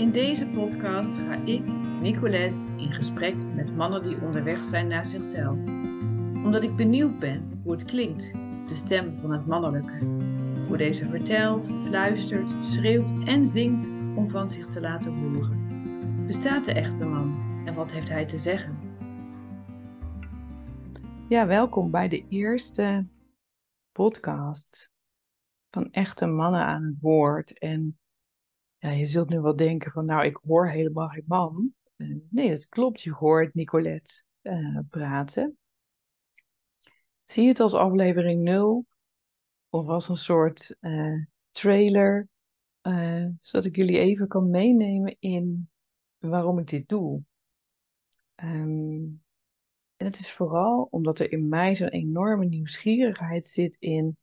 In deze podcast ga ik, Nicolette, in gesprek met mannen die onderweg zijn naar zichzelf. Omdat ik benieuwd ben hoe het klinkt, de stem van het mannelijke. Hoe deze vertelt, fluistert, schreeuwt en zingt om van zich te laten horen. Bestaat de echte man en wat heeft hij te zeggen? Ja, welkom bij de eerste podcast van echte mannen aan het woord. En ja, je zult nu wel denken van, nou, ik hoor helemaal geen man. Uh, nee, dat klopt. Je hoort Nicolette uh, praten. Zie het als aflevering 0 of als een soort uh, trailer, zodat ik jullie even kan meenemen in waarom ik dit doe. Um, en het is vooral omdat er in mij zo'n enorme nieuwsgierigheid zit in,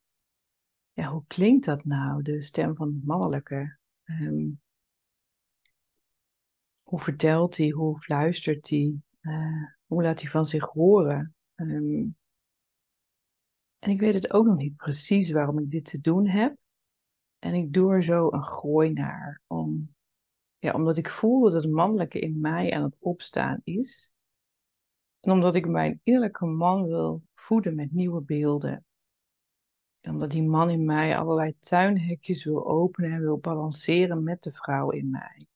ja, hoe klinkt dat nou, de stem van het mannelijke? Um, hoe vertelt hij, hoe fluistert hij, uh, hoe laat hij van zich horen? Um, en ik weet het ook nog niet precies waarom ik dit te doen heb. En ik doe er zo een gooi naar, om, ja, omdat ik voel dat het mannelijke in mij aan het opstaan is. En omdat ik mijn innerlijke man wil voeden met nieuwe beelden. Omdat die man in mij allerlei tuinhekjes wil openen en wil balanceren met de vrouw in mij.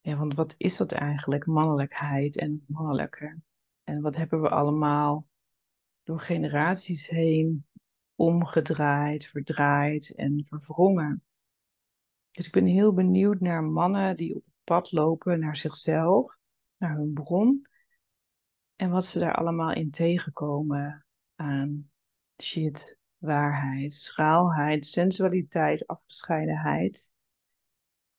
Ja, want wat is dat eigenlijk, mannelijkheid en mannelijke? En wat hebben we allemaal door generaties heen omgedraaid, verdraaid en verwrongen? Dus ik ben heel benieuwd naar mannen die op het pad lopen naar zichzelf, naar hun bron. En wat ze daar allemaal in tegenkomen aan shit, waarheid, schaalheid, sensualiteit, afgescheidenheid.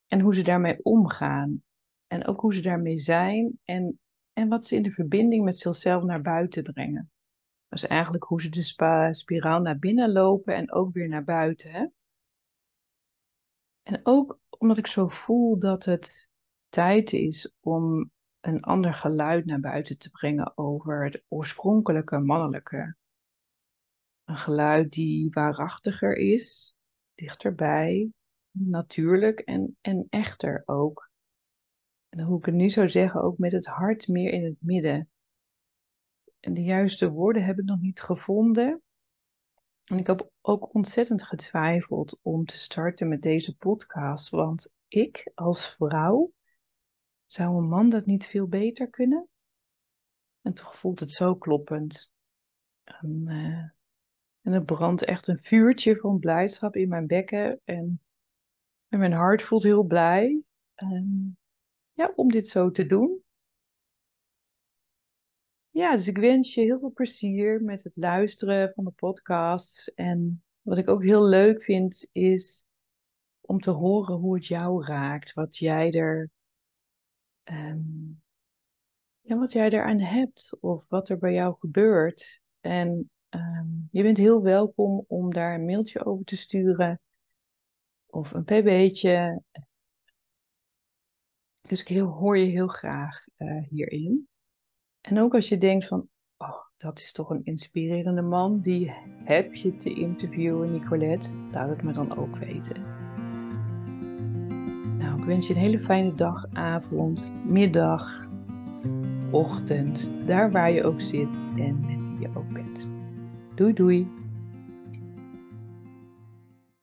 En hoe ze daarmee omgaan. En ook hoe ze daarmee zijn en, en wat ze in de verbinding met zichzelf naar buiten brengen. Dus eigenlijk hoe ze de spiraal naar binnen lopen en ook weer naar buiten. Hè? En ook omdat ik zo voel dat het tijd is om een ander geluid naar buiten te brengen over het oorspronkelijke mannelijke. Een geluid die waarachtiger is, dichterbij, natuurlijk en, en echter ook. En hoe ik het nu zou zeggen, ook met het hart meer in het midden. En de juiste woorden heb ik nog niet gevonden. En ik heb ook ontzettend getwijfeld om te starten met deze podcast, want ik als vrouw zou een man dat niet veel beter kunnen? En toch voelt het zo kloppend. En, uh, en er brandt echt een vuurtje van blijdschap in mijn bekken. En, en mijn hart voelt heel blij ja, om dit zo te doen. Ja, dus ik wens je heel veel plezier met het luisteren van de podcast. En wat ik ook heel leuk vind, is om te horen hoe het jou raakt. Wat jij er um, ja, wat jij eraan hebt of wat er bij jou gebeurt. En um, je bent heel welkom om daar een mailtje over te sturen of een pb'tje. Dus ik hoor je heel graag uh, hierin. En ook als je denkt van, oh, dat is toch een inspirerende man, die heb je te interviewen, Nicolette, laat het me dan ook weten wens je een hele fijne dag, avond, middag, ochtend, daar waar je ook zit en je ook bent. Doei doei!